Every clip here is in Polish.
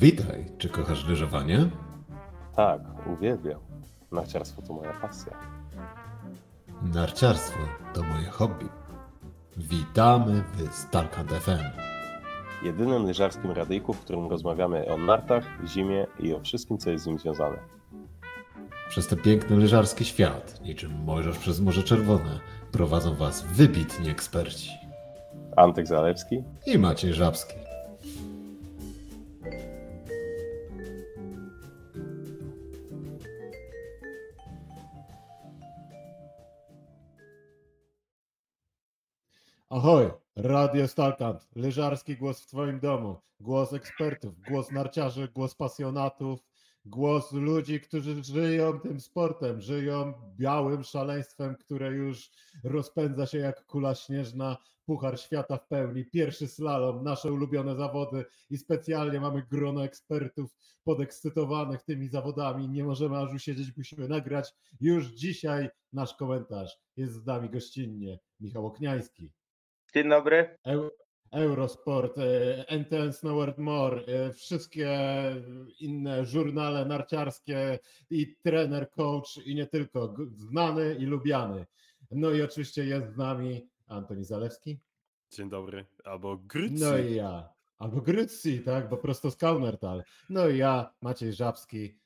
Witaj, czy kochasz lyżowanie? Tak, uwielbiam. Narciarstwo to moja pasja. Narciarstwo to moje hobby. Witamy w Starkant FM. Jedynym lyżarskim radyjku, w którym rozmawiamy o nartach, zimie i o wszystkim, co jest z nim związane. Przez ten piękny lyżarski świat, niczym mojżesz przez Morze Czerwone, prowadzą Was wybitni eksperci. Antek Zalewski I Maciej Żabski. Ahoj, Radio Stalkant, lyżarski głos w Twoim domu, głos ekspertów, głos narciarzy, głos pasjonatów, głos ludzi, którzy żyją tym sportem, żyją białym szaleństwem, które już rozpędza się jak kula śnieżna, Puchar Świata w pełni, pierwszy slalom, nasze ulubione zawody i specjalnie mamy grono ekspertów podekscytowanych tymi zawodami. Nie możemy aż usiedzieć, musimy nagrać już dzisiaj nasz komentarz. Jest z nami gościnnie Michał Okniański. Dzień dobry. Eu- Eurosport, e, NTN Snowboard More, e, wszystkie inne żurnale narciarskie i trener, coach i nie tylko, znany i lubiany. No i oczywiście jest z nami Antoni Zalewski. Dzień dobry, albo Grycy. No i ja, albo Grycji, tak, bo prosto z Kaunertal. No i ja, Maciej Żabski,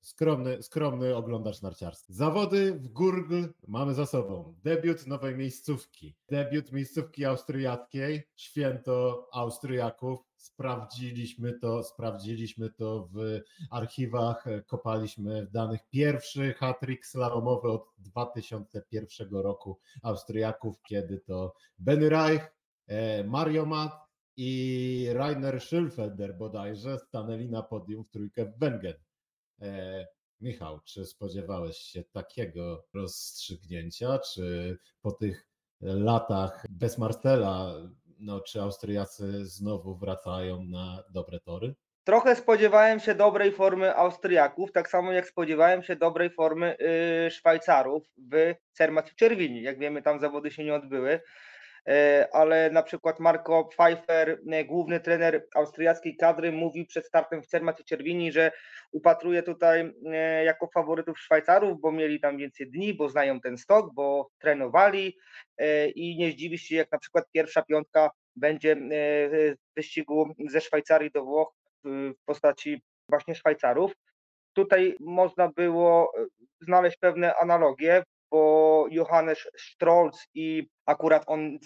skromny, skromny oglądacz narciarstwa. Zawody w Gurgl mamy za sobą. Debiut nowej miejscówki. Debiut miejscówki austriackiej, święto Austriaków. Sprawdziliśmy to, sprawdziliśmy to w archiwach, e, kopaliśmy w danych. Pierwszy hat-trick slalomowy od 2001 roku Austriaków, kiedy to Benny Reich, e, Mario Matt i Rainer Schilfelder bodajże stanęli na podium w trójkę w Wengen. E, Michał, czy spodziewałeś się takiego rozstrzygnięcia, czy po tych latach bez Marcela, no, czy Austriacy znowu wracają na dobre tory? Trochę spodziewałem się dobrej formy Austriaków, tak samo jak spodziewałem się dobrej formy y, Szwajcarów w Cermat w Czerwini. Jak wiemy, tam zawody się nie odbyły, ale na przykład Marco Pfeiffer, e, główny trener austriackiej kadry, mówił przed startem w Cermat w Czerwini, że upatruje tutaj e, jako faworytów Szwajcarów, bo mieli tam więcej dni, bo znają ten stok, bo trenowali e, i nie zdziwi się, jak na przykład pierwsza piątka będzie e, w wyścigu ze Szwajcarii do Włoch w postaci właśnie Szwajcarów. Tutaj można było e, znaleźć pewne analogie, bo Johannes Strolz i akurat on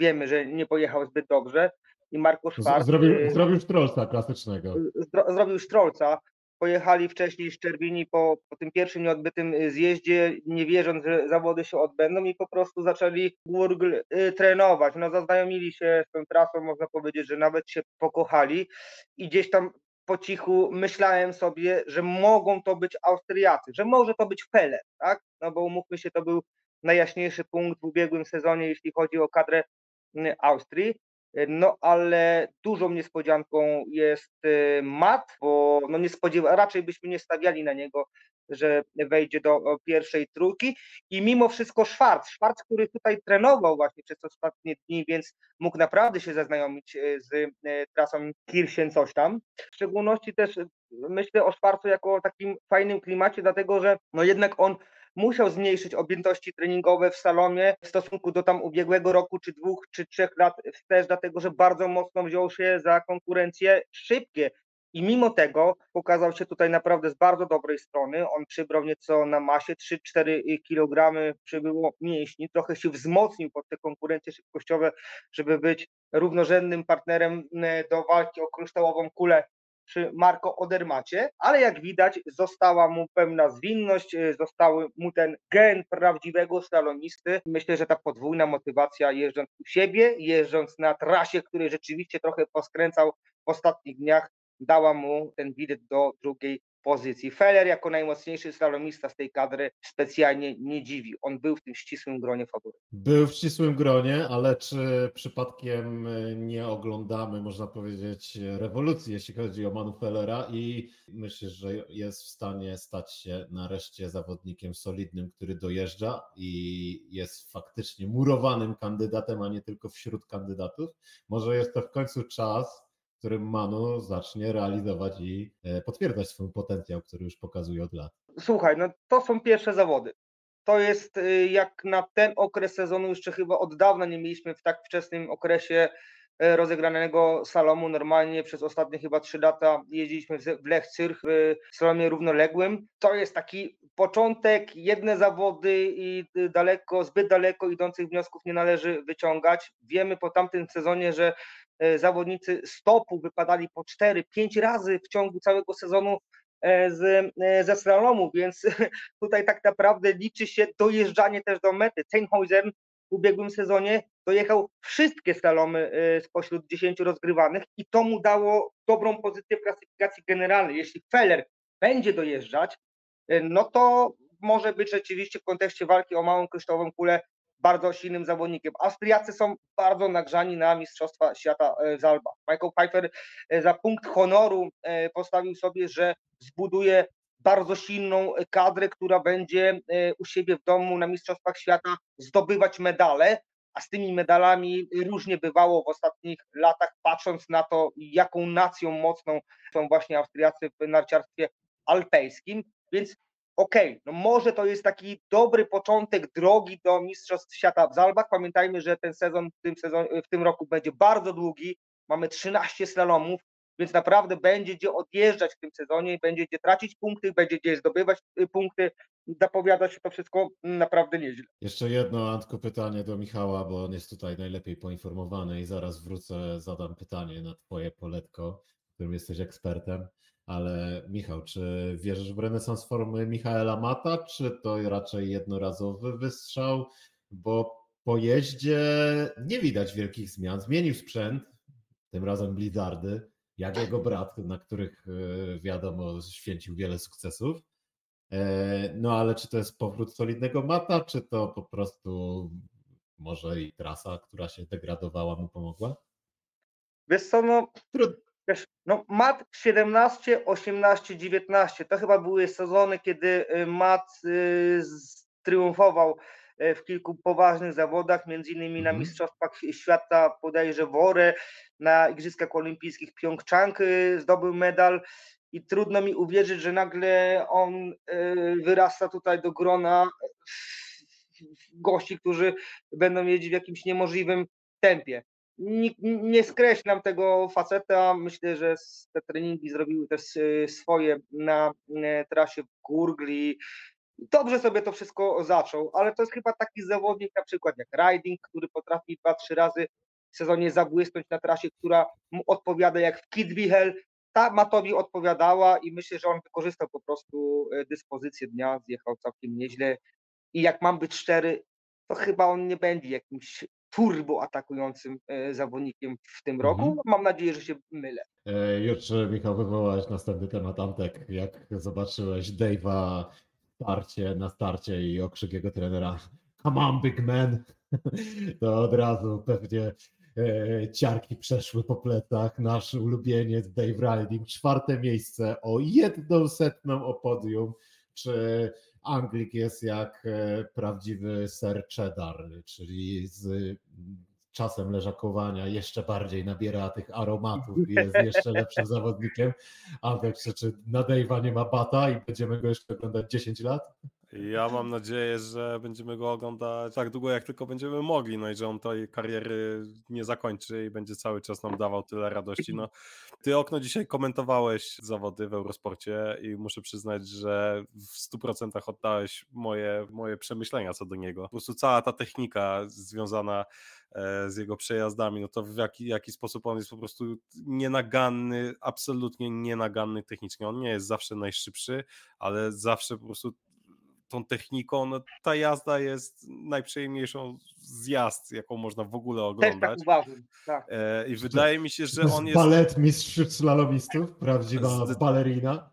wiemy, że nie pojechał zbyt dobrze i Marko Z- Schwarz Zrobił, e, zrobił Strolca klasycznego. zdro- zrobił Strolca. Pojechali wcześniej z Czerwini po, po tym pierwszym nieodbytym y, zjeździe, nie wierząc, że zawody się odbędą i po prostu zaczęli Gurgl y, trenować. No zaznajomili się z tą trasą, można powiedzieć, że nawet się pokochali i gdzieś tam po cichu myślałem sobie, że mogą to być Austriacy, że może to być Feller, tak? No bo umówmy się, to był najjaśniejszy punkt w ubiegłym sezonie, jeśli chodzi o kadrę Austrii. No ale dużą niespodzianką jest y, Matt, bo no nie spodziewa, raczej byśmy nie stawiali na niego, że wejdzie do pierwszej trójki i mimo wszystko Schwarz, Schwarz, który tutaj trenował właśnie przez ostatnie dni, więc mógł naprawdę się zaznajomić y, z y, trasą Kirchen coś tam. W szczególności też y, myślę o Schwarzu jako takim fajnym klimacie, dlatego że no jednak on musiał zmniejszyć objętości treningowe w salomie w stosunku do tam ubiegłego roku, czy dwóch, czy trzech lat wstecz, dlatego że bardzo mocno wziął się za konkurencje szybkie. I mimo tego pokazał się tutaj naprawdę z bardzo dobrej strony. On przybrał nieco na masie, 3-4 kg przybyło mięśni, trochę się wzmocnił pod te konkurencje szybkościowe, żeby być równorzędnym partnerem e, do walki o kryształową kulę przy Marco Odermacie, ale jak widać została mu pewna zwinność, y, został mu ten gen prawdziwego slalomisty. Myślę, że ta podwójna motywacja jeżdżąc u siebie, jeżdżąc na trasie, której rzeczywiście trochę poskręcał w ostatnich dniach, dała mu ten bilet do drugiej pozycji. Feller jako najmocniejszy slalomista z tej kadry specjalnie nie dziwi. On był w tym ścisłym gronie faworytów. Był w ścisłym gronie, ale czy przypadkiem e, nie oglądamy, można powiedzieć, rewolucji, jeśli chodzi o Manu Fellera i myślisz, że jest w stanie stać się nareszcie zawodnikiem solidnym, który dojeżdża i jest faktycznie murowanym kandydatem, a nie tylko wśród kandydatów? Może jest to w końcu czas którym Manu zacznie realizować i e, potwierdzać swój potencjał, który już pokazuje od lat. Słuchaj, no to są pierwsze zawody. To jest y, jak na ten okres sezonu, jeszcze chyba od dawna nie mieliśmy w tak wczesnym okresie rozegranego salomu. Normalnie przez ostatnie chyba trzy lata jeździliśmy w Lech Cyrch w salomie równoległym. To jest taki początek, jedne zawody i daleko, zbyt daleko idących wniosków nie należy wyciągać. Wiemy po tamtym sezonie, że e, zawodnicy stopu wypadali po 4-5 razy w ciągu całego sezonu E, z, e, ze slalomu, więc tutaj tak naprawdę liczy się dojeżdżanie też do mety. Sennhausen w ubiegłym sezonie dojechał wszystkie slalomy e, spośród 10 rozgrywanych i to mu dało dobrą pozycję w klasyfikacji generalnej. Jeśli Feller będzie dojeżdżać, no to może być rzeczywiście w kontekście walki o małą kryształową kulę bardzo silnym zawodnikiem. Austriacy są bardzo nagrzani na Mistrzostwa Świata w Zalba. Michael Pfeiffer za punkt honoru postawił sobie, że zbuduje bardzo silną kadrę, która będzie u siebie w domu na Mistrzostwach Świata zdobywać medale, a z tymi medalami różnie bywało w ostatnich latach, patrząc na to, jaką nacją mocną są właśnie Austriacy w narciarstwie alpejskim, więc okej, okay, no może to jest taki dobry początek drogi do Mistrzostw Świata w Zalbach. Pamiętajmy, że ten sezon w tym, sezon, w tym roku będzie bardzo długi, mamy 13 slalomów, więc naprawdę będzie gdzie odjeżdżać w tym sezonie, będzie gdzie tracić punkty, będzie gdzie zdobywać y, punkty. Zapowiada się to wszystko naprawdę nieźle. Jeszcze jedno, Antku, pytanie do Michała, bo on jest tutaj najlepiej poinformowany i zaraz wrócę, zadam pytanie na Twoje poletko, w którym jesteś ekspertem. Ale Michał, czy wierzysz w renesans formy Michaela Mata, czy to raczej jednorazowy wystrzał? Bo po jeździe nie widać wielkich zmian. Zmienił sprzęt, tym razem Blizzardy, jak jego brat, na których e, wiadomo święcił wiele sukcesów. E, no ale czy to jest powrót solidnego mata, czy to po prostu może i trasa, która się degradowała mu pomogła? Wiesz co, no, wiesz, no mat 17, 18, 19 to chyba były sezony, kiedy y, mat y, triumfował E, w kilku poważnych zawodach, między innymi na mhm. Mistrzostwach Świata podejrze Worę, na Igrzyskach Olimpijskich Pjongczang y, zdobył medal i trudno mi uwierzyć, że nagle on y, wyrasta tutaj do grona gości, którzy będą jeździć w jakimś niemożliwym tempie. Nie, nie skreślam tego faceta. Myślę, że te treningi zrobiły też swoje na trasie w Gurgli, dobrze sobie to wszystko zaczął, ale to jest chyba taki zawodnik na przykład jak Riding, który potrafi dwa, trzy razy w sezonie zabłysnąć na trasie, która mu odpowiada jak w Kidwichel. Ta Matowi odpowiadała i myślę, że on wykorzystał po prostu e, dyspozycję dnia, zjechał całkiem nieźle i jak mam być szczery, to chyba on nie będzie jakimś turbo atakującym e, zawodnikiem w tym roku. Mhm. Mam nadzieję, że się mylę. E, już Michał wywołałeś następny temat Antek. Jak zobaczyłeś Dave'a starcie, na starcie i okrzyk jego trenera come on big man, to od razu pewnie e, ciarki przeszły po plecach. Nasz ulubieniec Dave Riding, czwarte miejsce o jedną setną o podium. Czy Anglik jest jak e, prawdziwy ser cheddar, czyli z czasem leżakowania jeszcze bardziej nabiera tych aromatów i jest jeszcze lepszym zawodnikiem. Antek, czy na Dave'a nie ma bata i będziemy go jeszcze oglądać 10 lat? Ja mam nadzieję, że będziemy go oglądać tak długo, jak tylko będziemy mogli, no i że on tej kariery nie zakończy i będzie cały czas nam dawał tyle radości. No, ty okno dzisiaj komentowałeś zawody w Eurosporcie i muszę przyznać, że w 100% oddałeś moje, moje przemyślenia co do niego. Po prostu cała ta technika związana e, z jego przejazdami, no to w jaki, jaki sposób on jest po prostu nienaganny, absolutnie nienaganny technicznie. On nie jest zawsze najszybszy, ale zawsze po prostu tą techniką, no ta jazda jest najprzyjemniejszą zjazd, jaką można w ogóle oglądać. Też tak uważam, tak. E, I wydaje mi się, że on jest... Balet mistrz slalomistów, prawdziwa z... balerina.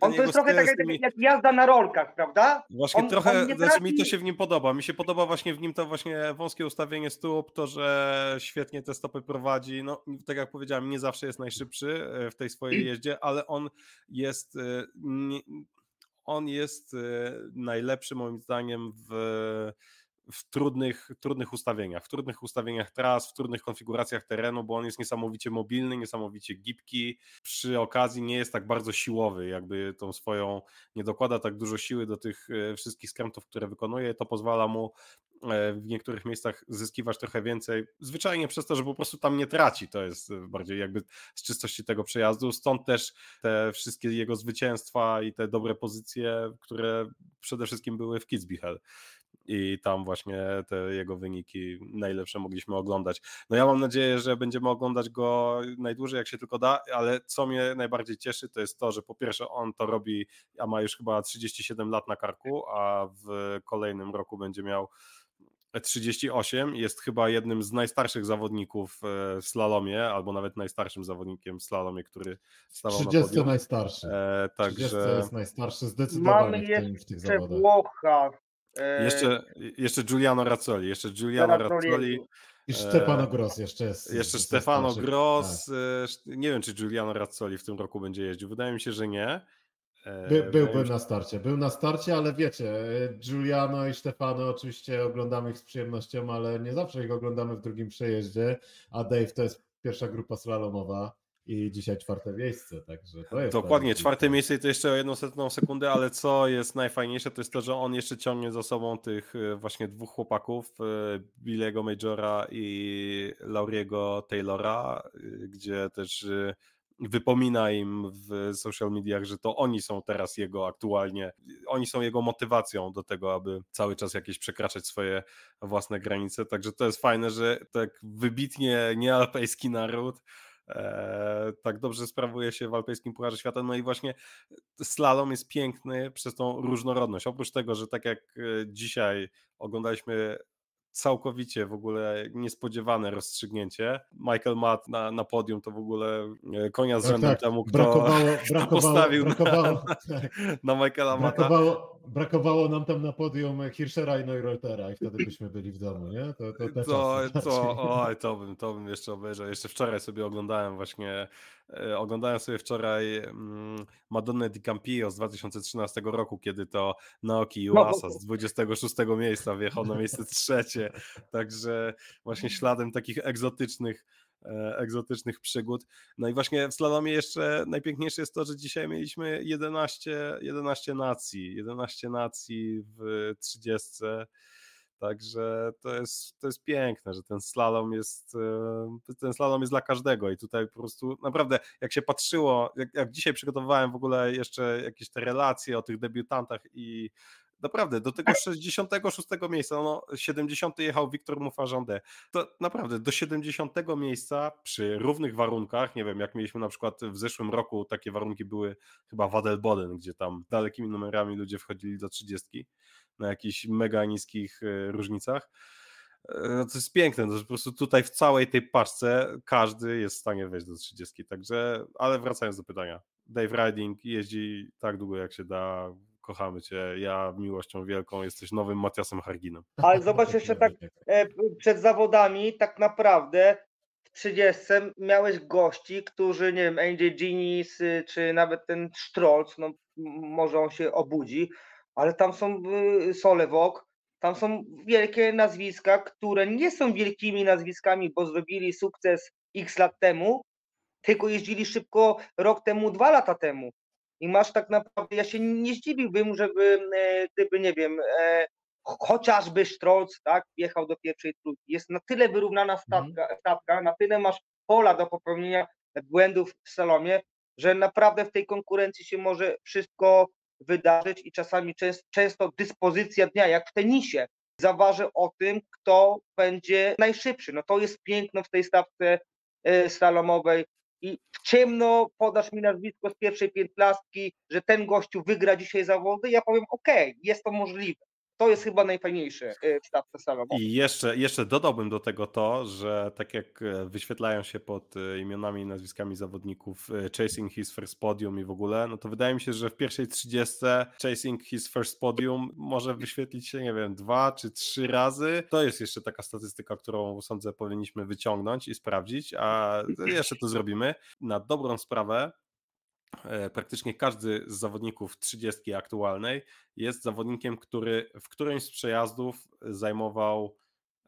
on to jest trochę tak tymi... jak, jazda na rolkach, prawda? Właśnie on, trochę, on znaczy mi to się w nim podoba. Mi się podoba właśnie w nim to właśnie wąskie ustawienie stóp, to, że świetnie te stopy prowadzi. No, tak jak powiedziałem, nie zawsze jest najszybszy e, w tej swojej jeździe, ale on jest e, nie, on jest e, najlepszy moim zdaniem w w trudnych, trudnych ustawieniach, w trudnych ustawieniach tras, w trudnych konfiguracjach terenu, bo on jest niesamowicie mobilny, niesamowicie gibki. Przy okazji nie jest tak bardzo siłowy, jakby tą swoją, nie dokłada tak dużo siły do tych e, wszystkich skrętów, które wykonuje. To pozwala mu e, w niektórych miejscach zyskiwać trochę więcej, zwyczajnie przez to, że po prostu tam nie traci. To jest bardziej jakby z czystości tego przejazdu. Stąd też te wszystkie jego zwycięstwa i te dobre pozycje, które przede wszystkim były w Kitzbühel i tam właśnie te jego wyniki najlepsze mogliśmy oglądać. No ja mam nadzieję, że będziemy oglądać go najdłużej jak się tylko da, ale co mnie najbardziej cieszy to jest to, że po pierwsze on to robi, a ma już chyba 37 lat na karku, a w kolejnym roku będzie miał 38 jest chyba jednym z najstarszych zawodników e, w slalomie, albo nawet najstarszym zawodnikiem w slalomie, który stawał 30 na podium. najstarszy. E, 30 także jest najstarszy zdecydowanie Mamy w, tym, w tych jeszcze zawodach. Włocha. E, jeszcze, jeszcze Giuliano Razzoli, jeszcze Giuliano. Razzoli, I e, Stefano Gross jeszcze jest. jeszcze Stefano. Gross, e, nie wiem czy Giuliano Razzoli w tym roku będzie jeździł, wydaje mi się, że nie. E, By, byłby na starcie, był na starcie, ale wiecie, Giuliano i Stefano oczywiście oglądamy ich z przyjemnością, ale nie zawsze ich oglądamy w drugim przejeździe, a Dave to jest pierwsza grupa slalomowa i dzisiaj czwarte miejsce, także to jest... Dokładnie, czwarte miejsce i to jeszcze o jedną setną sekundę, ale co jest najfajniejsze, to jest to, że on jeszcze ciągnie za sobą tych e, właśnie dwóch chłopaków, e, Billego Majora i Lauriego Taylora, e, gdzie też wypomina im w social mediach, że to oni są teraz jego aktualnie, oni są jego motywacją do tego, aby cały czas jakieś przekraczać swoje własne granice, także to jest fajne, że tak wybitnie niealpejski naród tak dobrze sprawuje się w alpejskim Pucharze Świata. No i właśnie slalom jest piękny przez tą różnorodność. Oprócz tego, że tak jak e, dzisiaj oglądaliśmy całkowicie w ogóle niespodziewane rozstrzygnięcie. Michael Matt na, na podium to w ogóle e, konia z Tak, rzędem tak, temu, kto, brakowało, kto brakowało, postawił brakowało, na, tak, na Michaela Matta. brakowało, brakowało nam tam na podium Hirschera i Neureutera i wtedy byśmy byli w domu, nie? To, to, te To, to, bardziej. oj, to bym, to bym jeszcze obejrzał. Jeszcze wczoraj sobie oglądałem właśnie, e, oglądałem sobie wczoraj mm, Madonnę di Campillo z 2013 roku, kiedy to Naoki Iwasa z 26 miejsca wjechał na miejsce trzecie. Także właśnie śladem takich egzotycznych egzotycznych przygód. No i właśnie w slalomie jeszcze najpiękniejsze jest to, że dzisiaj mieliśmy 11, 11 nacji, 11 nacji w 30. Także to jest, to jest piękne, że ten slalom jest e, ten slalom jest dla każdego i tutaj po prostu naprawdę jak się patrzyło, jak, jak dzisiaj przygotowywałem w ogóle jeszcze jakieś te relacje o tych debiutantach i naprawdę do tego 66 miejsca, no 70 jechał Wiktor Mufarjande, to naprawdę do 70 miejsca przy równych warunkach, nie wiem jak mieliśmy na przykład w zeszłym roku takie warunki były chyba w Adelboden, gdzie tam dalekimi numerami ludzie wchodzili do 30 na jakichś mega niskich e, różnicach. E, No to jest piękne, to, po prostu tutaj w całej tej paczce każdy jest w stanie wejść do 30. Także, ale wracając do pytania. Dave Riding jeździ tak długo jak się da. Kochamy cię. Ja miłością wielką jesteś nowym Matiasem Harginem. Ale zobacz jeszcze tak e, przed zawodami tak naprawdę w 30 miałeś gości, którzy, nie wiem, AJ Ginis, y, czy nawet ten Strolc, no może on się obudzi, ale tam są y, Solewok, tam są wielkie nazwiska, które nie są wielkimi nazwiskami, bo zrobili sukces x lat temu, tylko jeździli szybko rok temu, dwa lata temu. I masz tak naprawdę, ja się nie zdziwiłbym, żeby, e, gdyby, nie wiem, e, ch- chociażby Strolc, tak, wjechał do pierwszej trójki. Jest na tyle wyrównana stawka, stawka, na tyle masz pola do popełnienia błędów w salomie, że naprawdę w tej konkurencji się może wszystko wydarzyć i czasami częst, często dyspozycja dnia, jak w tenisie, zaważy o tym, kto będzie najszybszy. No to jest piękno w tej stawce e, slalomowej i w ciemno podasz mi nazwisko z pierwszej piętnastki, że ten gościu wygra dzisiaj zawody, ja powiem okej, jest to możliwe. To jest chyba najfajniejsze e, w stawce. I jeszcze, jeszcze dodałbym do tego to, że tak jak e, wyświetlają się pod e, imionami i nazwiskami zawodników Chasing His First Podium i w ogóle, no to wydaje mi się, że w pierwszej 30 Chasing His First Podium może wyświetlić się, nie wiem, dwa czy trzy razy. To jest jeszcze taka statystyka, którą sądzę powinniśmy wyciągnąć i sprawdzić, a jeszcze to zrobimy. Na dobrą sprawę praktycznie każdy z zawodników 30 aktualnej jest zawodnikiem, który w którymś z przejazdów zajmował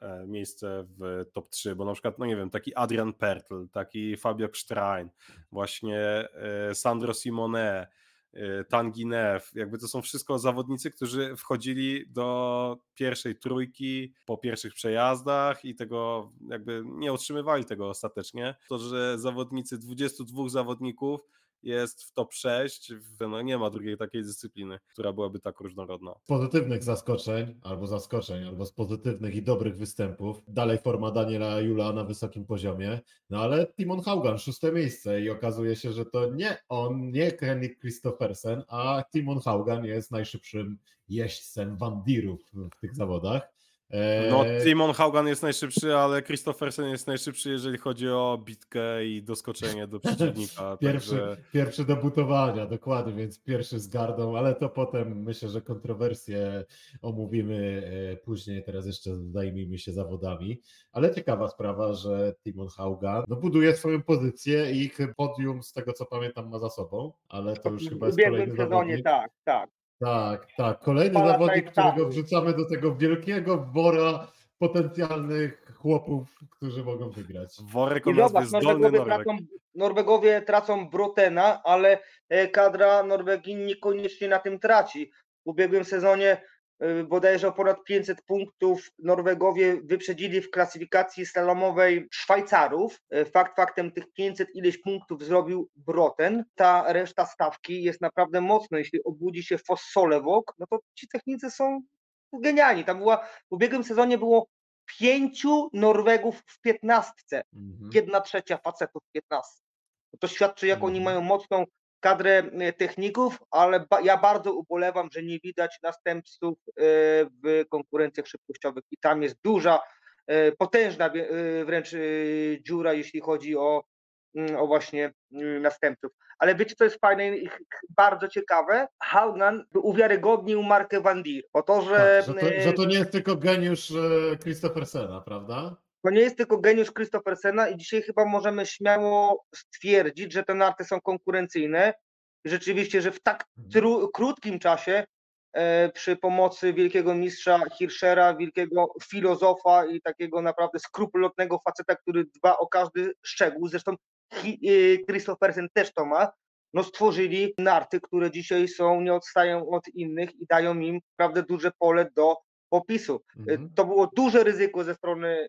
e, miejsce w top 3, bo na przykład, no nie wiem, taki Adrian Pertl, taki Fabio Stein, właśnie e, Sandro Simone, e, Tanginev, jakby to są wszystko zawodnicy, którzy wchodzili do pierwszej trójki po pierwszych przejazdach i tego jakby nie utrzymywali tego ostatecznie. To, że zawodnicy, 22 zawodników jest w top 6, no nie ma drugiej takiej dyscypliny, która byłaby tak różnorodna. Z pozytywnych zaskoczeń, albo zaskoczeń, albo z pozytywnych i dobrych występów. Dalej forma Daniela Jula na wysokim poziomie. No ale Timon Haugan, szóste miejsce i okazuje się, że to nie on, nie Henrik Christophersen, a Timon Haugan jest najszybszym jeźdźcem Wandirów w tych zawodach. No, Eee, Timon Haugan jest najszybszy, ale Christophersen jest najszybszy, jeżeli chodzi o bitkę i doskoczenie do przeciwnika. Pierwszy, Także pierwszy do butowania, dokładnie, więc pierwszy z gardą, ale to potem myślę, że kontrowersje omówimy e, później, teraz jeszcze zajmijmy się zawodami, ale ciekawa sprawa, że Timon Hauga no, buduje swoją pozycję i podium z tego co pamiętam ma za sobą, ale to już chyba W jest kolejny sezonie, zawodnik. tak, tak. Tak, tak, kolejny lata zawodnik, którego wrzucamy do tego wielkiego wora potencjalnych chłopów, którzy mogą wygrać. worek o nazwie Norwegowie Norweg. tracą, Norwegowie tracą Brotena, ale e, kadra Norwegii niekoniecznie na tym traci. W ubiegłym sezonie bodajże o ponad 500 punktów Norwegowie wyprzedzili w klasyfikacji slalomowej Szwajcarów. E, Fakt faktem tych 500 ileś punktów zrobił Broten. Ta reszta stawki jest naprawdę mocna. Jeśli obudzi się Fossolewok, no to ci technicy są genialni. Tam była, w ubiegłym sezonie było pięciu Norwegów w piętnastce Mhm. jedna trzecia facetów 15. To świadczy, jak oni Mhm. mają mocną kadrę e, techników, ale ba- ja bardzo ubolewam, że nie widać następców e, w konkurencjach szybkościowych i tam jest duża, e, potężna wręcz dziura, jeśli chodzi o, mm, o właśnie następców. Ale wiecie, co jest fajne i bardzo ciekawe? Haugan uwiarygodnił markę Van Dier, o to, że, Tak, że, to, że to nie jest tylko geniusz Christophersena, prawda? To nie jest tylko geniusz Christophersena i dzisiaj chyba możemy śmiało stwierdzić, że te narty są konkurencyjne. Rzeczywiście, że w tak tru, krótkim czasie e, przy pomocy wielkiego mistrza Hirschera, wielkiego filozofa i takiego naprawdę skrupulatnego faceta, który dba o każdy szczegół, zresztą e, Christophersen też to ma, no stworzyli narty, które dzisiaj są, nie odstają od innych i dają im naprawdę duże pole do popisu. Mhm. Y, To było duże ryzyko ze strony,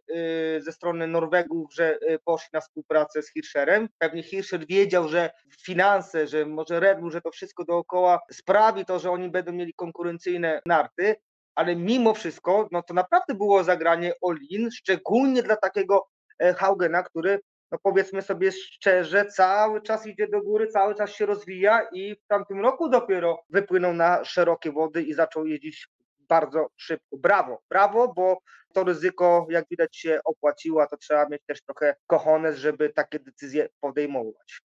y, ze strony Norwegów, że y, poszli na współpracę z Hirscherem. Pewnie Hirscher wiedział, że finanse, że może Red Bull, że to wszystko dookoła sprawi to, że oni będą mieli konkurencyjne narty, ale mimo wszystko, no to naprawdę było zagranie all-in, szczególnie dla takiego e, Haugena, który no powiedzmy sobie szczerze, cały czas idzie do góry, cały czas się rozwija i w tamtym roku dopiero wypłynął na szerokie wody i zaczął jeździć bardzo szybko. Brawo, brawo, bo to ryzyko, jak widać, się opłaciło, a to trzeba mieć też trochę kochones, żeby takie decyzje podejmować.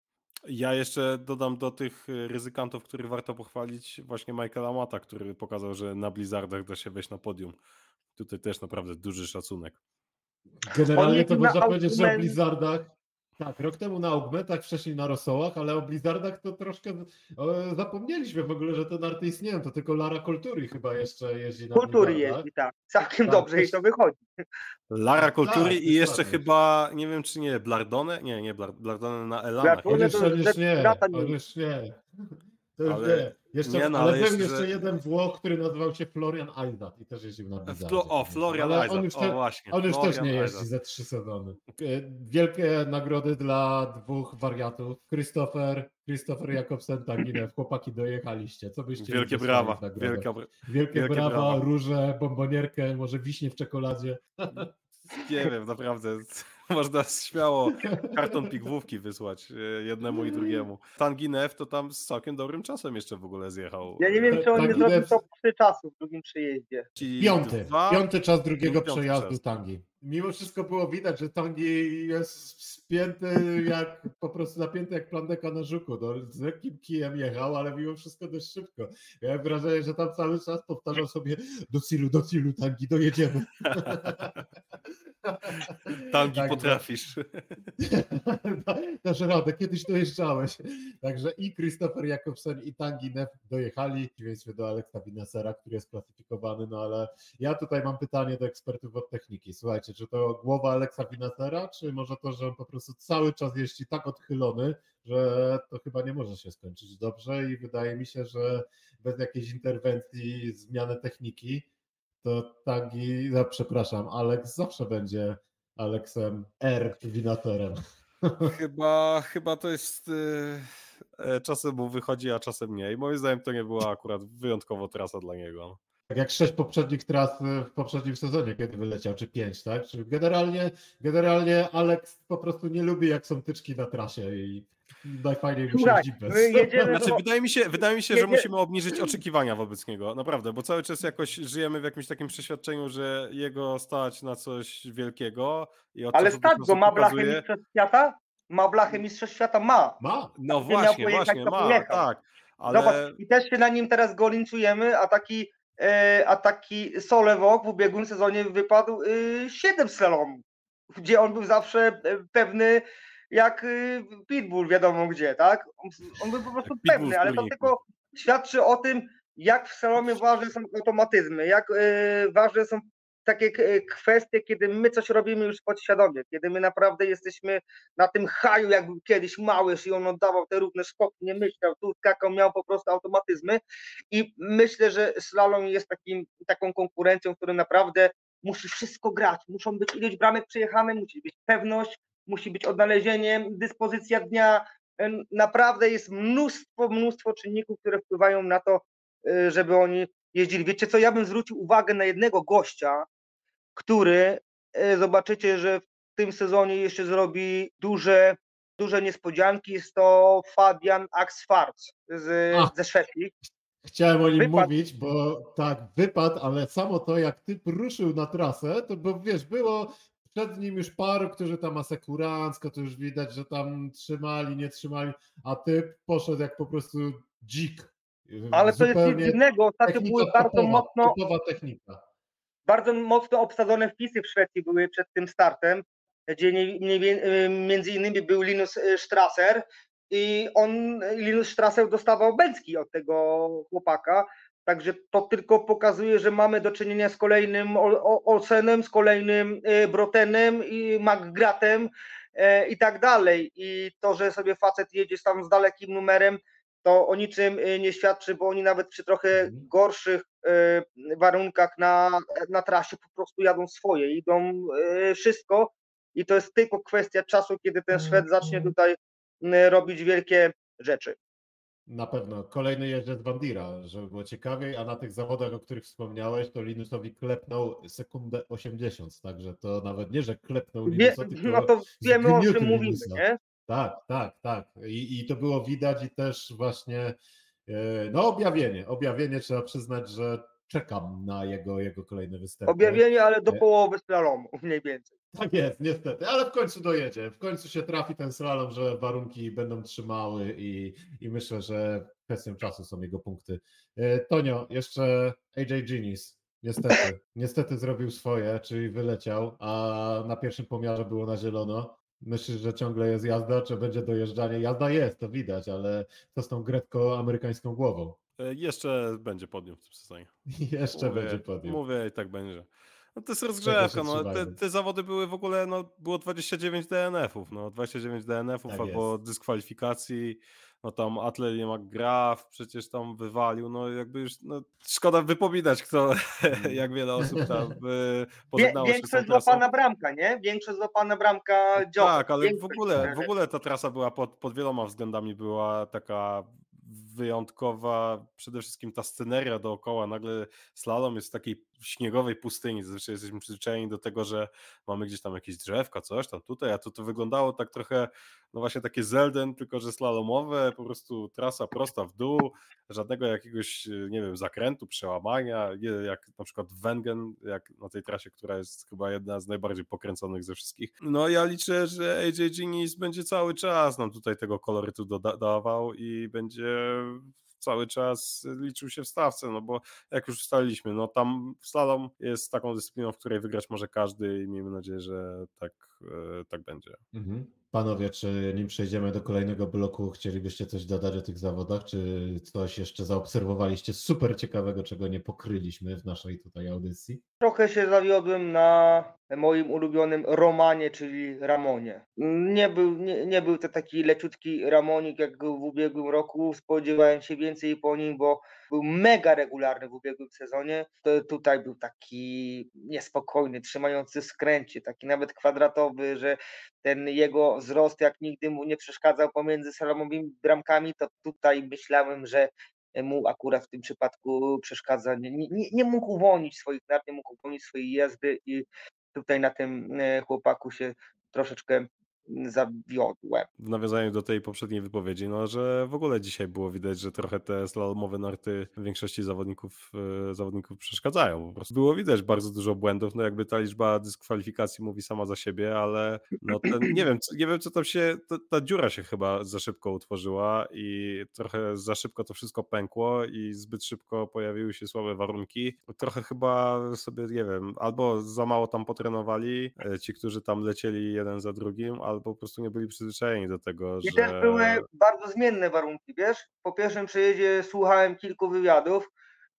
Ja jeszcze dodam do tych ryzykantów, których warto pochwalić, właśnie Michaela Mata, który pokazał, że na Blizzardach da się wejść na podium. Tutaj też naprawdę duży szacunek. Generalnie to na można powiedzieć, że Blizzardach. Tak, rok temu na Augmentach, wcześniej na Rosołach, ale o Blizzardach to troszkę e, zapomnieliśmy w ogóle, że te narty istnieją. To tylko Lara Kultury chyba jeszcze jeździ na Kultury Blizzardach. jeździ, tak. Całkiem Tak, dobrze też- i to wychodzi. Lara Kultury tak, i jeszcze dokładnie. chyba, nie wiem czy nie, Blardone? Nie, nie, Blar- Blardone na Elanach. Blardone On już, to on już rzecz nie, on już nie. To już Ale- nie. Jeszcze, nie, no, ale, ale jeszcze- jeszcze jeden Włoch, który nazywał się Florian Aizat i też jeździł na Blizzardzie. Flo, o, Florian Ale on już, o te, właśnie. on już też nie jeździ ze trzy sezony. E, Wielkie nagrody dla dwóch wariatów. Christopher, Christopher Jakobsen, Taginew. Chłopaki dojechaliście. Co byście Wielkie brawa, wielka, br- Wielkie, wielkie brawa, brawa. róże, bombonierkę, może wiśnie w czekoladzie. nie wiem, naprawdę. Można śmiało karton pigwówki wysłać e, jednemu i drugiemu. Tanginew to tam z całkiem dobrym czasem jeszcze w ogóle zjechał. Ja nie wiem, czy on nie Taki zrobił top 3 czasu w drugim przyjeździe. Ci Piąty, dwa- piąty czas drugiego piąty przejazdu czas. Tangi. Mimo wszystko było widać, że Tangi jest spięty jak, po prostu napięty jak plandeka na żuku. No, z lekkim kijem jechał, ale mimo wszystko dość szybko. Ja mam wrażenie, że tam cały czas powtarzał sobie do cilu, do cilu Tangi, dojedziemy. Tangi Także- potrafisz. Dasz radę, kiedyś dojeżdżałeś. Także i Christopher Jakobsen i Tangi Neff dojechali, przeciwieństwie do Alexa Binasera, który jest klasyfikowany, no ale ja tutaj mam pytanie do ekspertów od techniki. Słuchajcie, czy to głowa Alexa Binasera, czy może to, że on po prostu cały czas jeździ tak odchylony, że to chyba nie może się skończyć dobrze i wydaje mi się, że bez jakiejś interwencji, zmiany techniki, to Tangi, no, przepraszam, Alex zawsze będzie Alexem R. Winatorem. Chyba, chyba to jest. y, e, Czasem mu wychodzi, a czasem nie. I moim zdaniem to nie była akurat wyjątkowo trasa dla niego. Tak jak sześć poprzednich tras w poprzednim sezonie, kiedy wyleciał, czy pięć, tak? Czyli generalnie, generalnie Alex po prostu nie lubi, jak są tyczki na trasie i najfajniej mu się jedziemy Znaczy, do- wydaje mi się, wydaje mi się, że musimy obniżyć oczekiwania wobec niego. Naprawdę, bo cały czas jakoś żyjemy w jakimś takim przeświadczeniu, że jego stać na coś wielkiego. I od Ale stać go, ma blachę pokazuje- mistrzostw świata? Ma blachę mistrzostw świata? Ma. Ma. No właśnie, właśnie, ma, tak. Ale Zobacz, i też się na nim teraz go linczujemy, a taki, a taki Solewok w ubiegłym sezonie wypadł e, 7 slalomów, gdzie on był zawsze e, pewny jak e, Pitbull, wiadomo gdzie, tak? On, był po prostu Pitbull pewny, ale to tylko świadczy o tym, jak w slalomie ważne są automatyzmy, jak e, ważne są takie kwestie, kiedy my coś robimy już podświadomie, kiedy my naprawdę jesteśmy na tym haju, jak był kiedyś małyż i on oddawał te równe skoki, nie myślał, tu skakał, miał po prostu automatyzmy i myślę, że slalom jest takim, taką konkurencją, w której naprawdę musi wszystko grać, muszą być ilość bramek przejechane, musi być pewność, musi być odnalezienie, dyspozycja dnia, naprawdę jest mnóstwo, mnóstwo czynników, które wpływają na to, y, żeby oni jeździli. Wiecie co, ja bym zwrócił uwagę na jednego gościa, który e, zobaczycie, że w tym sezonie jeszcze zrobi duże, duże niespodzianki. Jest to Fabian Axfarz z, A. ze Szwecji. Chciałem o nim mówić, bo tak, wypadł, ale samo to, jak typ ruszył na trasę, to bo wiesz, było przed nim już paru, którzy tam asekurancko, to już widać, że tam trzymali, nie trzymali, a typ poszedł jak po prostu dzik. Ale to jest nic dziwnego. Ostatnio były bardzo mocno, Topowa technika. Bardzo mocno obsadzone wpisy w Szwecji były przed tym startem, gdzie nie, nie, y, między innymi był Linus y, Strasser i on, Linus Strasser dostawał bęcki od tego chłopaka, także to tylko pokazuje, że mamy do czynienia z kolejnym Olsenem, z kolejnym y, Brotenem i McGratem i tak dalej. I to, że sobie facet jedzie tam z dalekim numerem, to o niczym y, nie świadczy, bo oni nawet przy trochę Mhm. gorszych y, warunkach na, na trasie po prostu jadą swoje, idą y, wszystko i to jest tylko kwestia czasu, kiedy ten Szwed zacznie tutaj y, robić wielkie rzeczy. Na pewno. Kolejny jeździec Bandira, żeby było ciekawiej, a na tych zawodach, o których wspomniałeś, to Linusowi klepnął sekundę 80, także to nawet nie, że klepnął Wie, tylko no to wiemy o czym mówimy, Linusa. nie? Tak, tak, tak. I, I to było widać i też właśnie e, no objawienie. Objawienie trzeba przyznać, że czekam na jego, jego kolejny występ. Objawienie, ale do Nie. połowy slalomu mniej więcej. Tak jest, niestety, ale w końcu dojedzie. W końcu się trafi ten slalom, że warunki będą trzymały i, i myślę, że kwestią czasu są jego punkty. E, Tonio, jeszcze AJ Genius. Niestety, niestety zrobił swoje, czyli wyleciał, a na pierwszym pomiarze było na zielono. Myślisz, że ciągle jest jazda, czy będzie dojeżdżanie? Jazda jest, to widać, ale co z tą grecko-amerykańską głową? e, jeszcze będzie podium w tym sezonie. Jeszcze Mówię, będzie podium. Mówię i tak będzie. No to jest rozgrzewka, no, te, te zawody były w ogóle, no było 29 DNF-ów, no 29 DNF-ów Tak albo jest. dyskwalifikacji, no tam Atlelie McGrath przecież tam wywalił, no jakby już, no szkoda wypominać kto, jak wiele osób tam y, Wie, pożegnało się z tą większość złapana bramka, nie? Większość złapana bramka Joe. Tak, ale w Większość, ogóle, e, w ogóle ta trasa była pod, pod wieloma względami była taka wyjątkowa, przede wszystkim ta sceneria dookoła, nagle slalom jest w takiej śniegowej pustyni, zazwyczaj jesteśmy przyzwyczajeni do tego, że mamy gdzieś tam jakieś drzewka, coś tam tutaj, a tu to wyglądało tak trochę, no właśnie takie Zelden, tylko że slalomowe, po prostu trasa prosta w dół, żadnego jakiegoś, y, nie wiem, zakrętu, przełamania, jak na przykład Wengen, jak na tej trasie, która jest chyba jedna z najbardziej pokręconych ze wszystkich. No ja liczę, że AJ Genius będzie cały czas nam tutaj tego kolorytu dodawał i będzie cały czas liczył się w stawce, no bo jak już ustaliliśmy, no tam slalom jest taką dyscypliną, w której wygrać może każdy i miejmy nadzieję, że tak, e, tak będzie. Mhm. Panowie, czy nim przejdziemy do kolejnego bloku, chcielibyście coś dodać o tych zawodach, czy coś jeszcze zaobserwowaliście super ciekawego, czego nie pokryliśmy w naszej tutaj audycji? Trochę się zawiodłem na moim ulubionym Romanie, czyli Ramonie. Nie był, nie, nie był to taki leciutki Ramonik jak w ubiegłym roku. Spodziewałem się więcej po nim, bo był mega regularny w ubiegłym sezonie. To tutaj był taki niespokojny, trzymający skręcie, taki nawet kwadratowy, że ten jego wzrost jak nigdy mu nie przeszkadzał pomiędzy salomowymi bramkami, to tutaj myślałem, że mu akurat w tym przypadku przeszkadza, nie, nie, nie mógł uwolnić swoich nar, nie mógł uwolnić swojej jazdy i tutaj na tym e, chłopaku się troszeczkę zawiodłem. W nawiązaniu do tej poprzedniej wypowiedzi, no że w ogóle dzisiaj było widać, że trochę te slalomowe narty większości zawodników, e, zawodników przeszkadzają. Po prostu było widać bardzo dużo błędów, no jakby ta liczba dyskwalifikacji mówi sama za siebie, ale no ten, nie wiem, nie wiem co tam się, ta, ta dziura się chyba za szybko utworzyła i trochę za szybko to wszystko pękło i zbyt szybko pojawiły się słabe warunki. Trochę chyba sobie, nie wiem, albo za mało tam potrenowali e, ci, którzy tam lecieli jeden za drugim, albo po prostu nie byli przyzwyczajeni do tego, I że... też były bardzo zmienne warunki, wiesz? Po pierwszym przejeździe słuchałem kilku wywiadów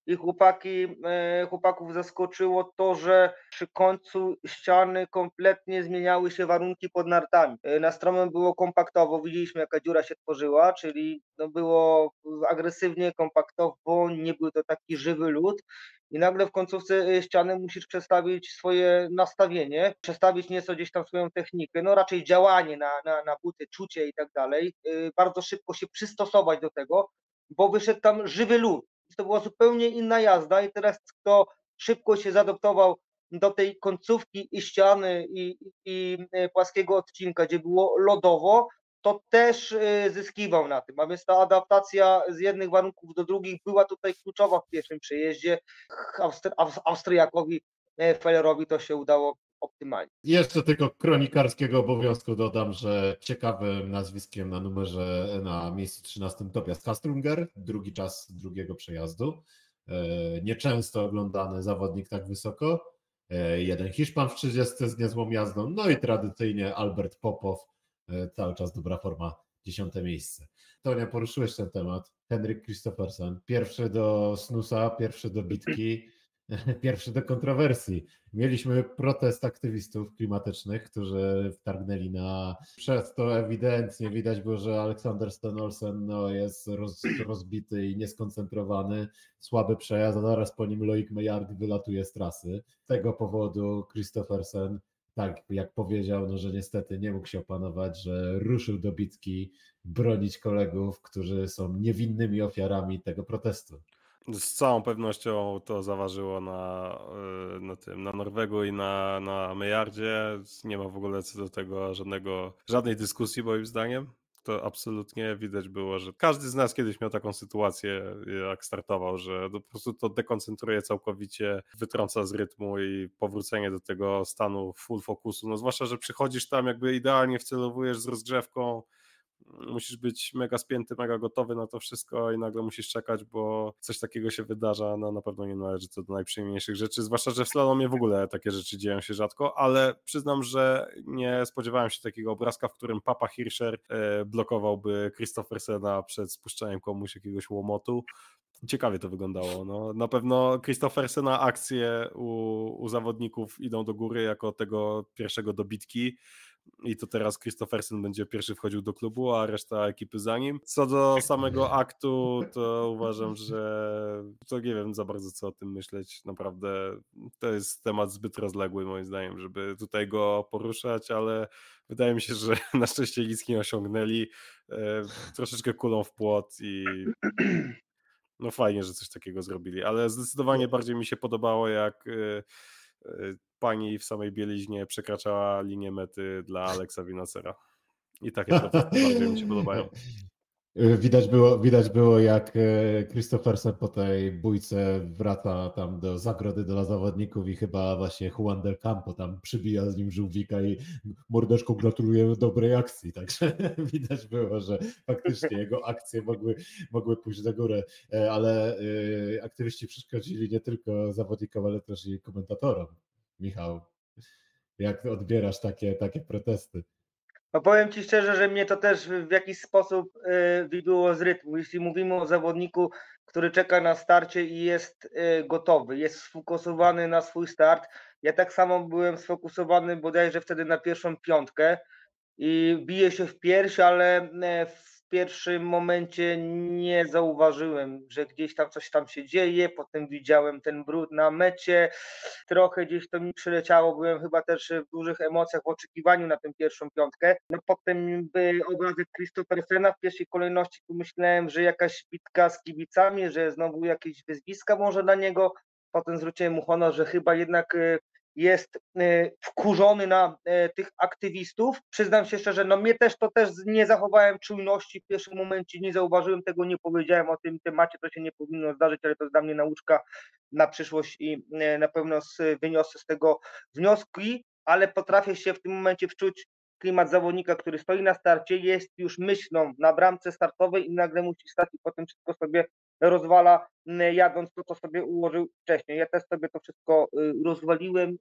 i chłopaki, e, chłopaków zaskoczyło to, że przy końcu ściany kompletnie zmieniały się warunki pod nartami. E, na stromem było kompaktowo, widzieliśmy jaka dziura się tworzyła, czyli no było agresywnie, kompaktowo, nie był to taki żywy lód. I nagle w końcówce e, ściany musisz przestawić swoje nastawienie, przestawić nieco gdzieś tam swoją technikę, no raczej działanie na, na, na buty, czucie i tak dalej, bardzo szybko się przystosować do tego, bo wyszedł tam żywy lód to była zupełnie inna jazda i teraz kto szybko się zadoptował do tej końcówki i ściany i, i e, płaskiego odcinka, gdzie było lodowo, to też e, zyskiwał na tym. A więc ta adaptacja z jednych warunków do drugich była tutaj kluczowa w pierwszym przejeździe. Austry Austriakowi e, Fellerowi to się udało optymalnie. Jeszcze tylko kronikarskiego obowiązku dodam, że ciekawym nazwiskiem na numerze na miejscu 13 Tobias Kastrunger, drugi czas drugiego przejazdu. E, nieczęsto oglądany zawodnik tak wysoko. E, jeden Hiszpan w 30 z niezłą jazdą, no i tradycyjnie Albert Popow, e, cały czas dobra forma, dziesiąte miejsce. Tonia, poruszyłeś ten temat. Henryk Christophersen, pierwszy do snusa, pierwszy do bitki pierwszy do kontrowersji. Mieliśmy protest aktywistów klimatycznych, którzy wtargnęli na. Przez to ewidentnie widać było, że Aleksander Stenolsen no, jest roz, rozbity i nieskoncentrowany, słaby przejazd, a zaraz po nim Loic Mejard wylatuje z trasy. Z tego powodu Christophersen, tak jak powiedział, no, że niestety nie mógł się opanować, że ruszył do bitki bronić kolegów, którzy są niewinnymi ofiarami tego protestu. Z całą pewnością to zaważyło na, y, na tym, na Norwegu i na, na Mejardzie. Nie ma w ogóle co do tego żadnego, żadnej dyskusji moim zdaniem. To absolutnie widać było, że każdy z nas kiedyś miał taką sytuację, jak startował, że po prostu to dekoncentruje całkowicie, wytrąca z rytmu i powrócenie do tego stanu full fokusu. No zwłaszcza, że przychodzisz tam, jakby idealnie wcelowujesz z rozgrzewką, musisz być mega spięty, mega gotowy na to wszystko i nagle musisz czekać, bo coś takiego się wydarza, no na pewno nie należy to do najprzyjemniejszych rzeczy, zwłaszcza, że w slalomie w ogóle takie rzeczy dzieją się rzadko, ale przyznam, że nie spodziewałem się takiego obrazka, w którym Papa Hirscher e, blokowałby Christophersena przed spuszczeniem komuś jakiegoś łomotu. Ciekawie to wyglądało. No, na pewno Christophersena akcje u, u zawodników idą do góry jako tego pierwszego dobitki i to teraz Christophersen będzie pierwszy wchodził do klubu, a reszta ekipy za nim. Co do samego aktu, to uważam, że to nie wiem za bardzo co o tym myśleć. Naprawdę to jest temat zbyt rozległy moim zdaniem, żeby tutaj go poruszać, ale wydaje mi się, że na szczęście nic nie osiągnęli. E, troszeczkę kulą w płot i no fajnie, że coś takiego zrobili, ale zdecydowanie bardziej mi się podobało jak e, pani w samej bieliźnie przekraczała linię mety dla Aleksa Winacera. I takie bardziej mi się podobają. Y, Widać było, widać było, jak e, Christophersen po tej bójce wraca tam do zagrody dla zawodników i chyba właśnie Juan del Campo tam przybija z nim żółwika i mordeczko gratuluję dobrej akcji. Także widać było, że faktycznie jego akcje mogły, mogły pójść na górę, E, ale e, aktywiści przeszkodzili nie tylko zawodnikom, ale też i komentatorom. Michał, jak odbierasz takie, takie protesty? No powiem Ci szczerze, że mnie to też w jakiś sposób y, wybiło z rytmu. Jeśli mówimy o zawodniku, który czeka na starcie i jest y, gotowy, jest sfokusowany na swój start. Ja tak samo byłem sfokusowany bodajże wtedy na pierwszą piątkę i bije się w pierś, ale e, w pierwszym momencie nie zauważyłem, że gdzieś tam coś tam się dzieje. Potem widziałem ten brud na mecie. Trochę gdzieś to mi przyleciało. Byłem chyba też w dużych emocjach w oczekiwaniu na tę pierwszą piątkę. No potem był obrazek Christophersena w pierwszej kolejności. Pomyślałem, że jakaś bitka z kibicami, że znowu jakieś wyzwiska może na niego. Potem zwróciłem mu honor, że chyba jednak e, jest e, wkurzony na e, tych aktywistów. Przyznam się szczerze, no mnie też to też nie zachowałem czujności w pierwszym momencie, nie zauważyłem tego, nie powiedziałem o tym temacie, to się nie powinno zdarzyć, ale to jest dla mnie nauczka na przyszłość i e, na pewno wyniosę z tego wnioski, ale potrafię się w tym momencie wczuć klimat zawodnika, który stoi na starcie, jest już myślą na bramce startowej i nagle musi stać i potem wszystko sobie rozwala, m, jadąc to, co sobie ułożył wcześniej. Ja też sobie to wszystko y, rozwaliłem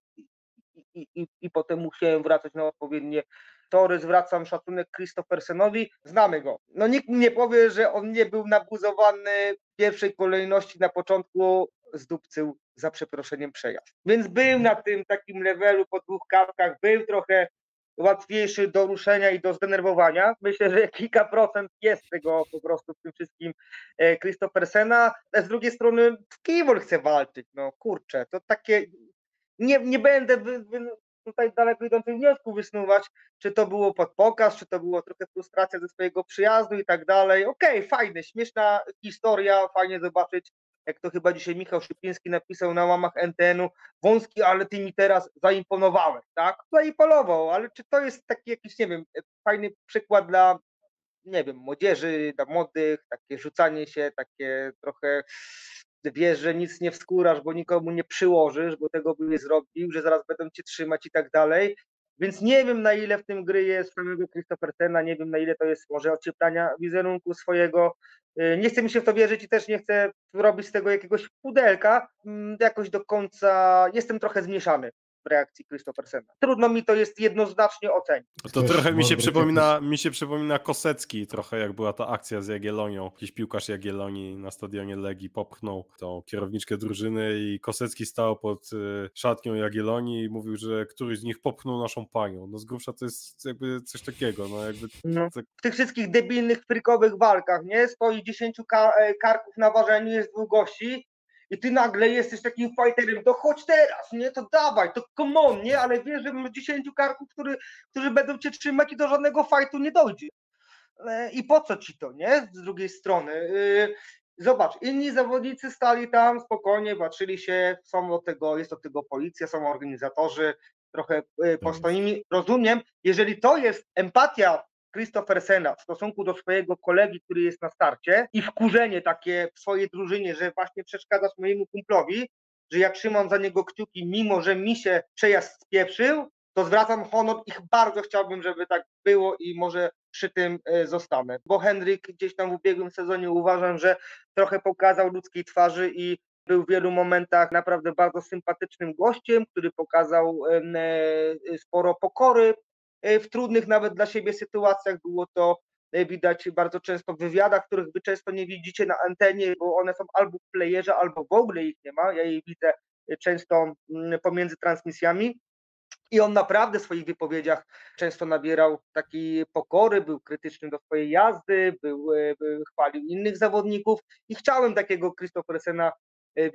i, i, i potem musiałem wracać na odpowiednie tory. Zwracam szacunek Christophersenowi. Znamy go. No nikt nie powie, że on nie był nabuzowany w pierwszej kolejności na początku zdupcył za przeproszeniem przejazd. Więc był na tym takim levelu po dwóch kartkach, był trochę łatwiejszy do ruszenia i do zdenerwowania. Myślę, że kilka procent jest tego po prostu w tym wszystkim e, Christophersena. A z drugiej strony Kivol chce walczyć, no kurczę, to takie, nie, nie będę wy, wy, tutaj daleko idących wniosków wysnuwać, czy to było pod pokaz, czy to było trochę frustracja ze swojego przyjazdu i tak dalej. Okej, okay, fajne, śmieszna historia, fajnie zobaczyć jak to chyba dzisiaj Michał Szypiński napisał na łamach NTN-u, wąski, ale ty mi teraz zaimponowałeś, tak? Zaimponował, ale czy to jest taki jakiś, nie wiem, fajny przykład dla, nie wiem, młodzieży, dla młodych, takie rzucanie się, takie trochę wiesz, że nic nie wskórasz, bo nikomu nie przyłożysz, bo tego by nie zrobił, że zaraz będą cię trzymać i tak dalej. Więc nie wiem, na ile w tym gry jest samego Christophersena, nie wiem, na ile to jest może ocieplania wizerunku swojego. Y, nie chcę mi się w to wierzyć i też nie chcę robić z tego jakiegoś pudelka. Mm, jakoś do końca jestem trochę zmieszany reakcji Christophersena. Trudno mi to jest jednoznacznie ocenić. To trochę mi się przypomina, mi się przypomina Kosecki, trochę jak była ta akcja z Jagiellonią. Jakiś piłkarz Jagiellonii na stadionie Legii popchnął tą kierowniczkę drużyny i Kosecki stał pod y, szatnią Jagiellonii i mówił, że któryś z nich popchnął naszą panią. No z grubsza to jest jakby coś takiego. No jakby no. W tych wszystkich debilnych, frykowych walkach, nie? Stoi 10 ka e, karków na ważeniu, jest dwóch gości i ty nagle jesteś takim fighterem, to chodź teraz, nie, to dawaj, to come on, nie, ale wiesz, że mamy 10 karków, który, którzy będą cię trzymać i do żadnego fightu nie dojdzie. E, I po co ci to, nie, z drugiej strony. Y, zobacz, inni zawodnicy stali tam spokojnie, patrzyli się, są do tego, jest do tego policja, są organizatorzy, trochę y, postoimy. Rozumiem, jeżeli to jest empatia Christophersena w stosunku do swojego kolegi, który jest na starcie i wkurzenie takie w swojej drużynie, że właśnie przeszkadzasz mojemu kumplowi, że ja trzymam za niego kciuki, mimo że mi się przejazd spieprzył, to zwracam honor i bardzo chciałbym, żeby tak było i może przy tym e, zostanę. Bo Henryk gdzieś tam w ubiegłym sezonie uważam, że trochę pokazał ludzkiej twarzy i był w wielu momentach naprawdę bardzo sympatycznym gościem, który pokazał e, sporo pokory, w trudnych nawet dla siebie sytuacjach. Było to e, widać bardzo często w wywiadach, których wy często nie widzicie na antenie, bo one są albo w playerze, albo w ogóle ich nie ma. Ja je widzę e, często mm, pomiędzy transmisjami. I on naprawdę w swoich wypowiedziach często nabierał takiej pokory, był krytyczny do swojej jazdy, był, był chwalił innych zawodników i chciałem takiego Christophersena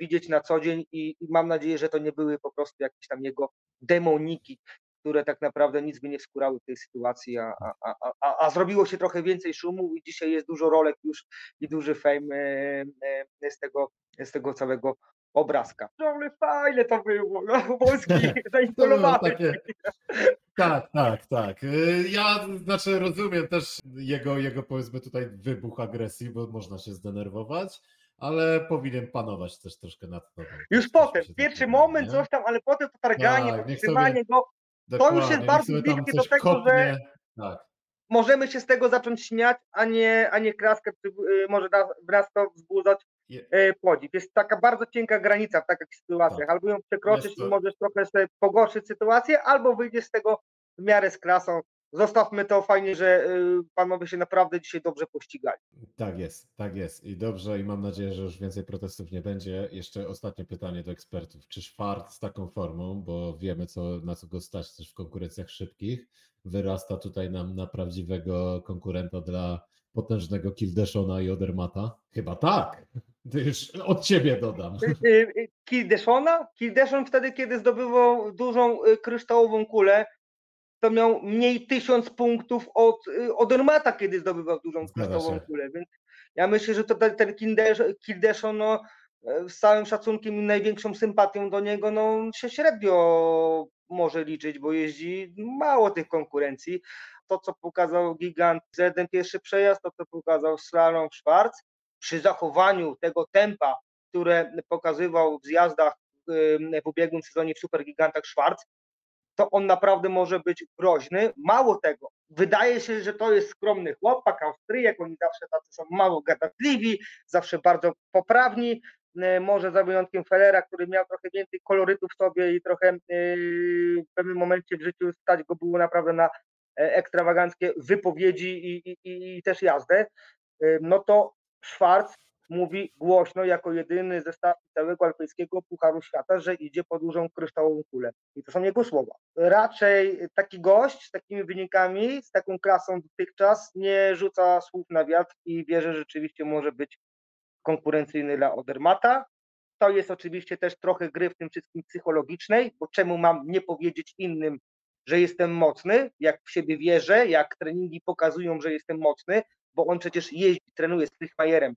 widzieć na co dzień i, i mam nadzieję, że to nie były po prostu jakieś tam jego demoniki, które tak naprawdę nic by nie wskórały w tej sytuacji, a, a, a, a, zrobiło się trochę więcej szumu i dzisiaj jest dużo rolek już i duży fame e, e, z tego, z tego całego obrazka. No ale fajne to było, no Polski To było zaimponowany. takie... Tak, tak, tak. Y, Ja znaczy rozumiem też jego, jego powiedzmy tutaj wybuch agresji, bo można się zdenerwować, ale powinien panować też troszkę nad tobą. Już potem, pierwszy moment, nie? coś tam, ale potem to targanie, Tak, to trzymanie go, Dokładnie, już jest bardzo bliskie do tego, że- kopnie. Tak, możemy się z tego zacząć śmiać, a nie, a nie kraskę, czy, y, może nas, to wzbudzać Je- e, podziw. Jest taka bardzo cienka granica w takich sytuacjach. Tak. Albo ją przekroczysz to- i możesz trochę sobie pogorszyć sytuację, albo wyjdziesz z tego w miarę z klasą. Zostawmy to, fajnie, że y, panowie się naprawdę dzisiaj dobrze pościgali. tak jest, tak jest. I dobrze, i mam nadzieję, że już więcej protestów nie będzie. Jeszcze ostatnie pytanie do ekspertów. Czy Szwart z taką formą, bo wiemy, co, na co go stać też w konkurencjach szybkich, wyrasta tutaj nam na prawdziwego konkurenta dla potężnego Kildeszona i Odermata? Chyba tak. To już od ciebie dodam. Y, y, Kildeszona? Kildeszon wtedy, kiedy zdobywał dużą kryształową kulę, to miał mniej tysiąc punktów od y, Odermata, kiedy zdobywał dużą się. kulę. Więc ja myślę, że to ten, ten Kildesz- Kildeszon, no, e, z całym szacunkiem i największą sympatią do niego, no się średnio może liczyć, bo jeździ mało tych konkurencji. To, co pokazał Gigant z ten pierwszy przejazd, to, co pokazał Slalom Schwarz, przy zachowaniu tego tempa, które pokazywał w zjazdach ym, w ubiegłym sezonie w Supergigantach Schwarz, to on naprawdę może być groźny. Mało tego, wydaje się, że to jest skromny chłopak, Austriak, oni zawsze tacy są mało gadatliwi, zawsze bardzo poprawni, e, może za wyjątkiem Fellera, który miał trochę więcej kolorytu w sobie i trochę e, w pewnym momencie w życiu stać go było naprawdę na e, ekstrawaganckie wypowiedzi i, i, i, też jazdę, no to Schwarz mówi głośno jako jedyny ze stawki całego alpejskiego Pucharu Świata, że idzie po dużą kryształową kulę. I to są jego słowa. Raczej taki gość z takimi wynikami, z taką klasą dotychczas nie rzuca słów na wiatr i wie, że rzeczywiście może być konkurencyjny dla Odermata. To jest oczywiście też trochę gry w tym wszystkim psychologicznej, bo czemu mam nie powiedzieć innym, że jestem mocny, jak w siebie wierzę, jak treningi pokazują, że jestem mocny, bo on przecież jeździ, trenuje z Frichmajerem,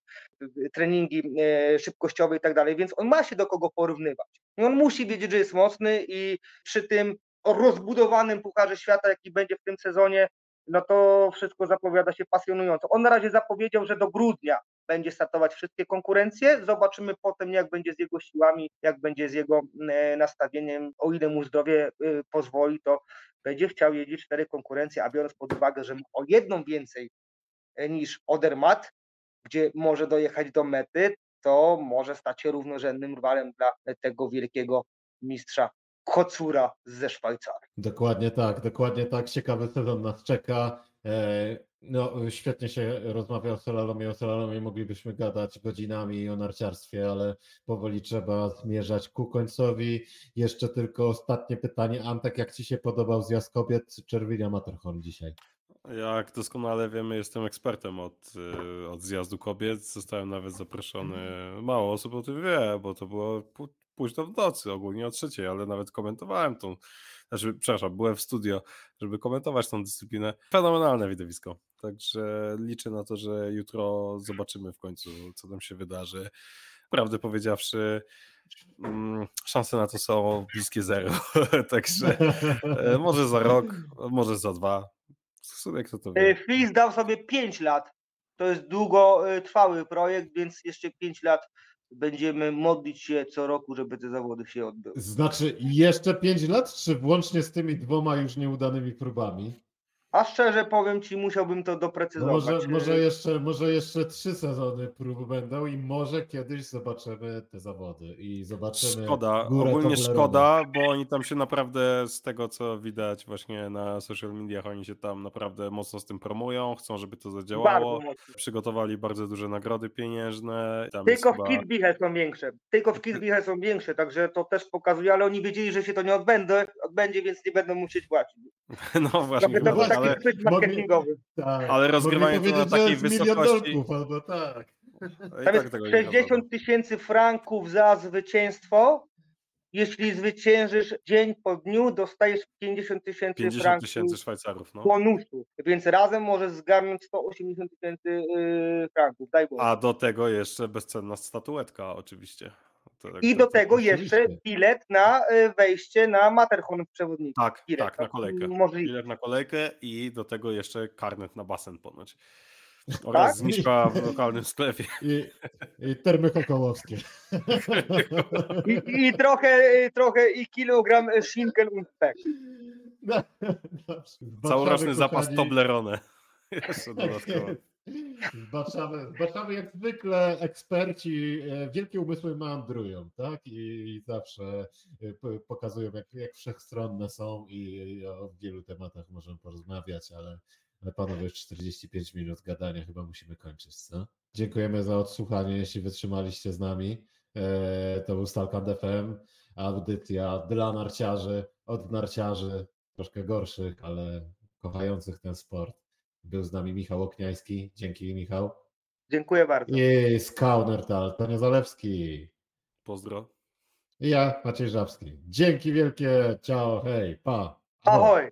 treningi e, szybkościowe i tak dalej, więc on ma się do kogo porównywać. I on musi wiedzieć, że jest mocny i przy tym rozbudowanym Pucharze Świata, jaki będzie w tym sezonie, no to wszystko zapowiada się pasjonująco. On na razie zapowiedział, że do grudnia będzie startować wszystkie konkurencje. Zobaczymy potem, jak będzie z jego siłami, jak będzie z jego e, nastawieniem. O ile mu zdrowie e, pozwoli, to będzie chciał jeździć cztery konkurencje, a biorąc pod uwagę, że o jedną więcej niż Odermatt, gdzie może dojechać do mety, to może stać się równorzędnym rywalem dla tego wielkiego mistrza Kocura ze Szwajcarii. Dokładnie tak, dokładnie tak. Ciekawy sezon nas czeka. E, No, świetnie się rozmawia o slalomie. O slalomie moglibyśmy gadać godzinami o narciarstwie, ale powoli trzeba zmierzać ku końcowi. Jeszcze tylko ostatnie pytanie. Antek, jak Ci się podobał zjazd kobiet Czerwinia Matterhorn dzisiaj? Jak doskonale wiemy, jestem ekspertem od, y, od zjazdu kobiet. Zostałem nawet zaproszony. Mało osób o tym wie, bo to było późno w nocy, ogólnie o trzeciej, ale nawet komentowałem tą. Znaczy, przepraszam, byłem w studio, żeby komentować tą dyscyplinę. Fenomenalne widowisko. Także liczę na to, że jutro zobaczymy w końcu, co tam się wydarzy. Prawdę powiedziawszy, mm, szanse na to są bliskie zero. Także e, może za rok, może za dwa. W sumie kto to wie. Flis dał sobie 5 lat. To jest długotrwały projekt, więc jeszcze 5 lat będziemy modlić się co roku, żeby te zawody się odbyły. Znaczy jeszcze 5 lat, czy włącznie z tymi dwoma już nieudanymi próbami? A szczerze powiem Ci, musiałbym to No doprecyzować. może, może, jeszcze, może jeszcze trzy sezony prób będą i może kiedyś zobaczymy te zawody i zobaczymy. Szkoda, górę ogólnie Toblerone. szkoda, bo oni tam się naprawdę, z tego co widać właśnie na social mediach, oni się tam naprawdę mocno z tym promują, chcą, żeby to zadziałało. Bardzo mocno. Przygotowali bardzo duże nagrody pieniężne. Tam Tylko jest w chyba... Są większe. Tylko w Kitzbühel są większe, także to też pokazuje, ale oni wiedzieli, że się to nie odbędzie, odbędzie więc nie będą musieć płacić. No właśnie, Trochę to był właśnie, taki ale, marketingowy. Tak. ale rozgrywanie to na takiej wysokości. dolków, albo tak. i Tam tak jest tego nie 60 tysięcy franków za zwycięstwo. Jeśli zwyciężysz dzień po dniu, dostajesz 50 tysięcy 50 franków tysięcy Szwajcarów, no. bonusu, więc razem możesz zgarnąć 180 tysięcy yy, franków, daj Boże. A do tego jeszcze bezcenna statuetka oczywiście. Tak, I tak, do tak. tego jeszcze bilet na y, wejście na Matterhorn w przewodniku. Tak, Bilet, tak, na kolejkę. możliwe. Bilet na kolejkę i do tego jeszcze karnet na basen ponoć. Oraz Tak? zniżka w lokalnym sklepie. I, i termy kokołowskie. I, i trochę, y, trochę i kilogram Schinken und Speck. No, Całoroczny zapas. Toblerone. Jeszcze dodatkowo. Zbaczamy, zbaczamy jak zwykle eksperci, e, wielkie umysły meandrują, tak? I, zawsze e, pokazują, jak, jak wszechstronne są i, o wielu tematach możemy porozmawiać, ale, ale panowie, już 45 minut gadania chyba musimy kończyć, co? Dziękujemy za odsłuchanie, jeśli wytrzymaliście z nami. E, To był Stalkand FM, audycja dla narciarzy, od narciarzy, troszkę gorszych, ale kochających ten sport. Był z nami Michał Okniański. Dzięki, Michał. Dziękuję bardzo. I Skaunertal, Tonio Zalewski. Pozdro. I ja, Maciej Żabski. Dzięki wielkie. Ciao, hej, pa. Ahoj!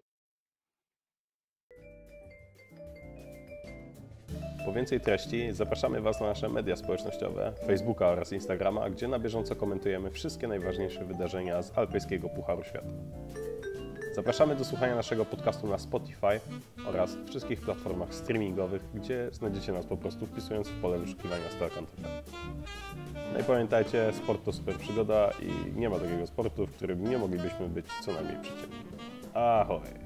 Po więcej treści zapraszamy Was na nasze media społecznościowe, Facebooka oraz Instagrama, gdzie na bieżąco komentujemy wszystkie najważniejsze wydarzenia z Alpejskiego Pucharu Świata. Zapraszamy do słuchania naszego podcastu na Spotify oraz wszystkich platformach streamingowych, gdzie znajdziecie nas po prostu wpisując w pole wyszukiwania StarCount FM. No i pamiętajcie, sport to super przygoda i nie ma takiego sportu, w którym nie moglibyśmy być co najmniej przeciętni. Ahoj!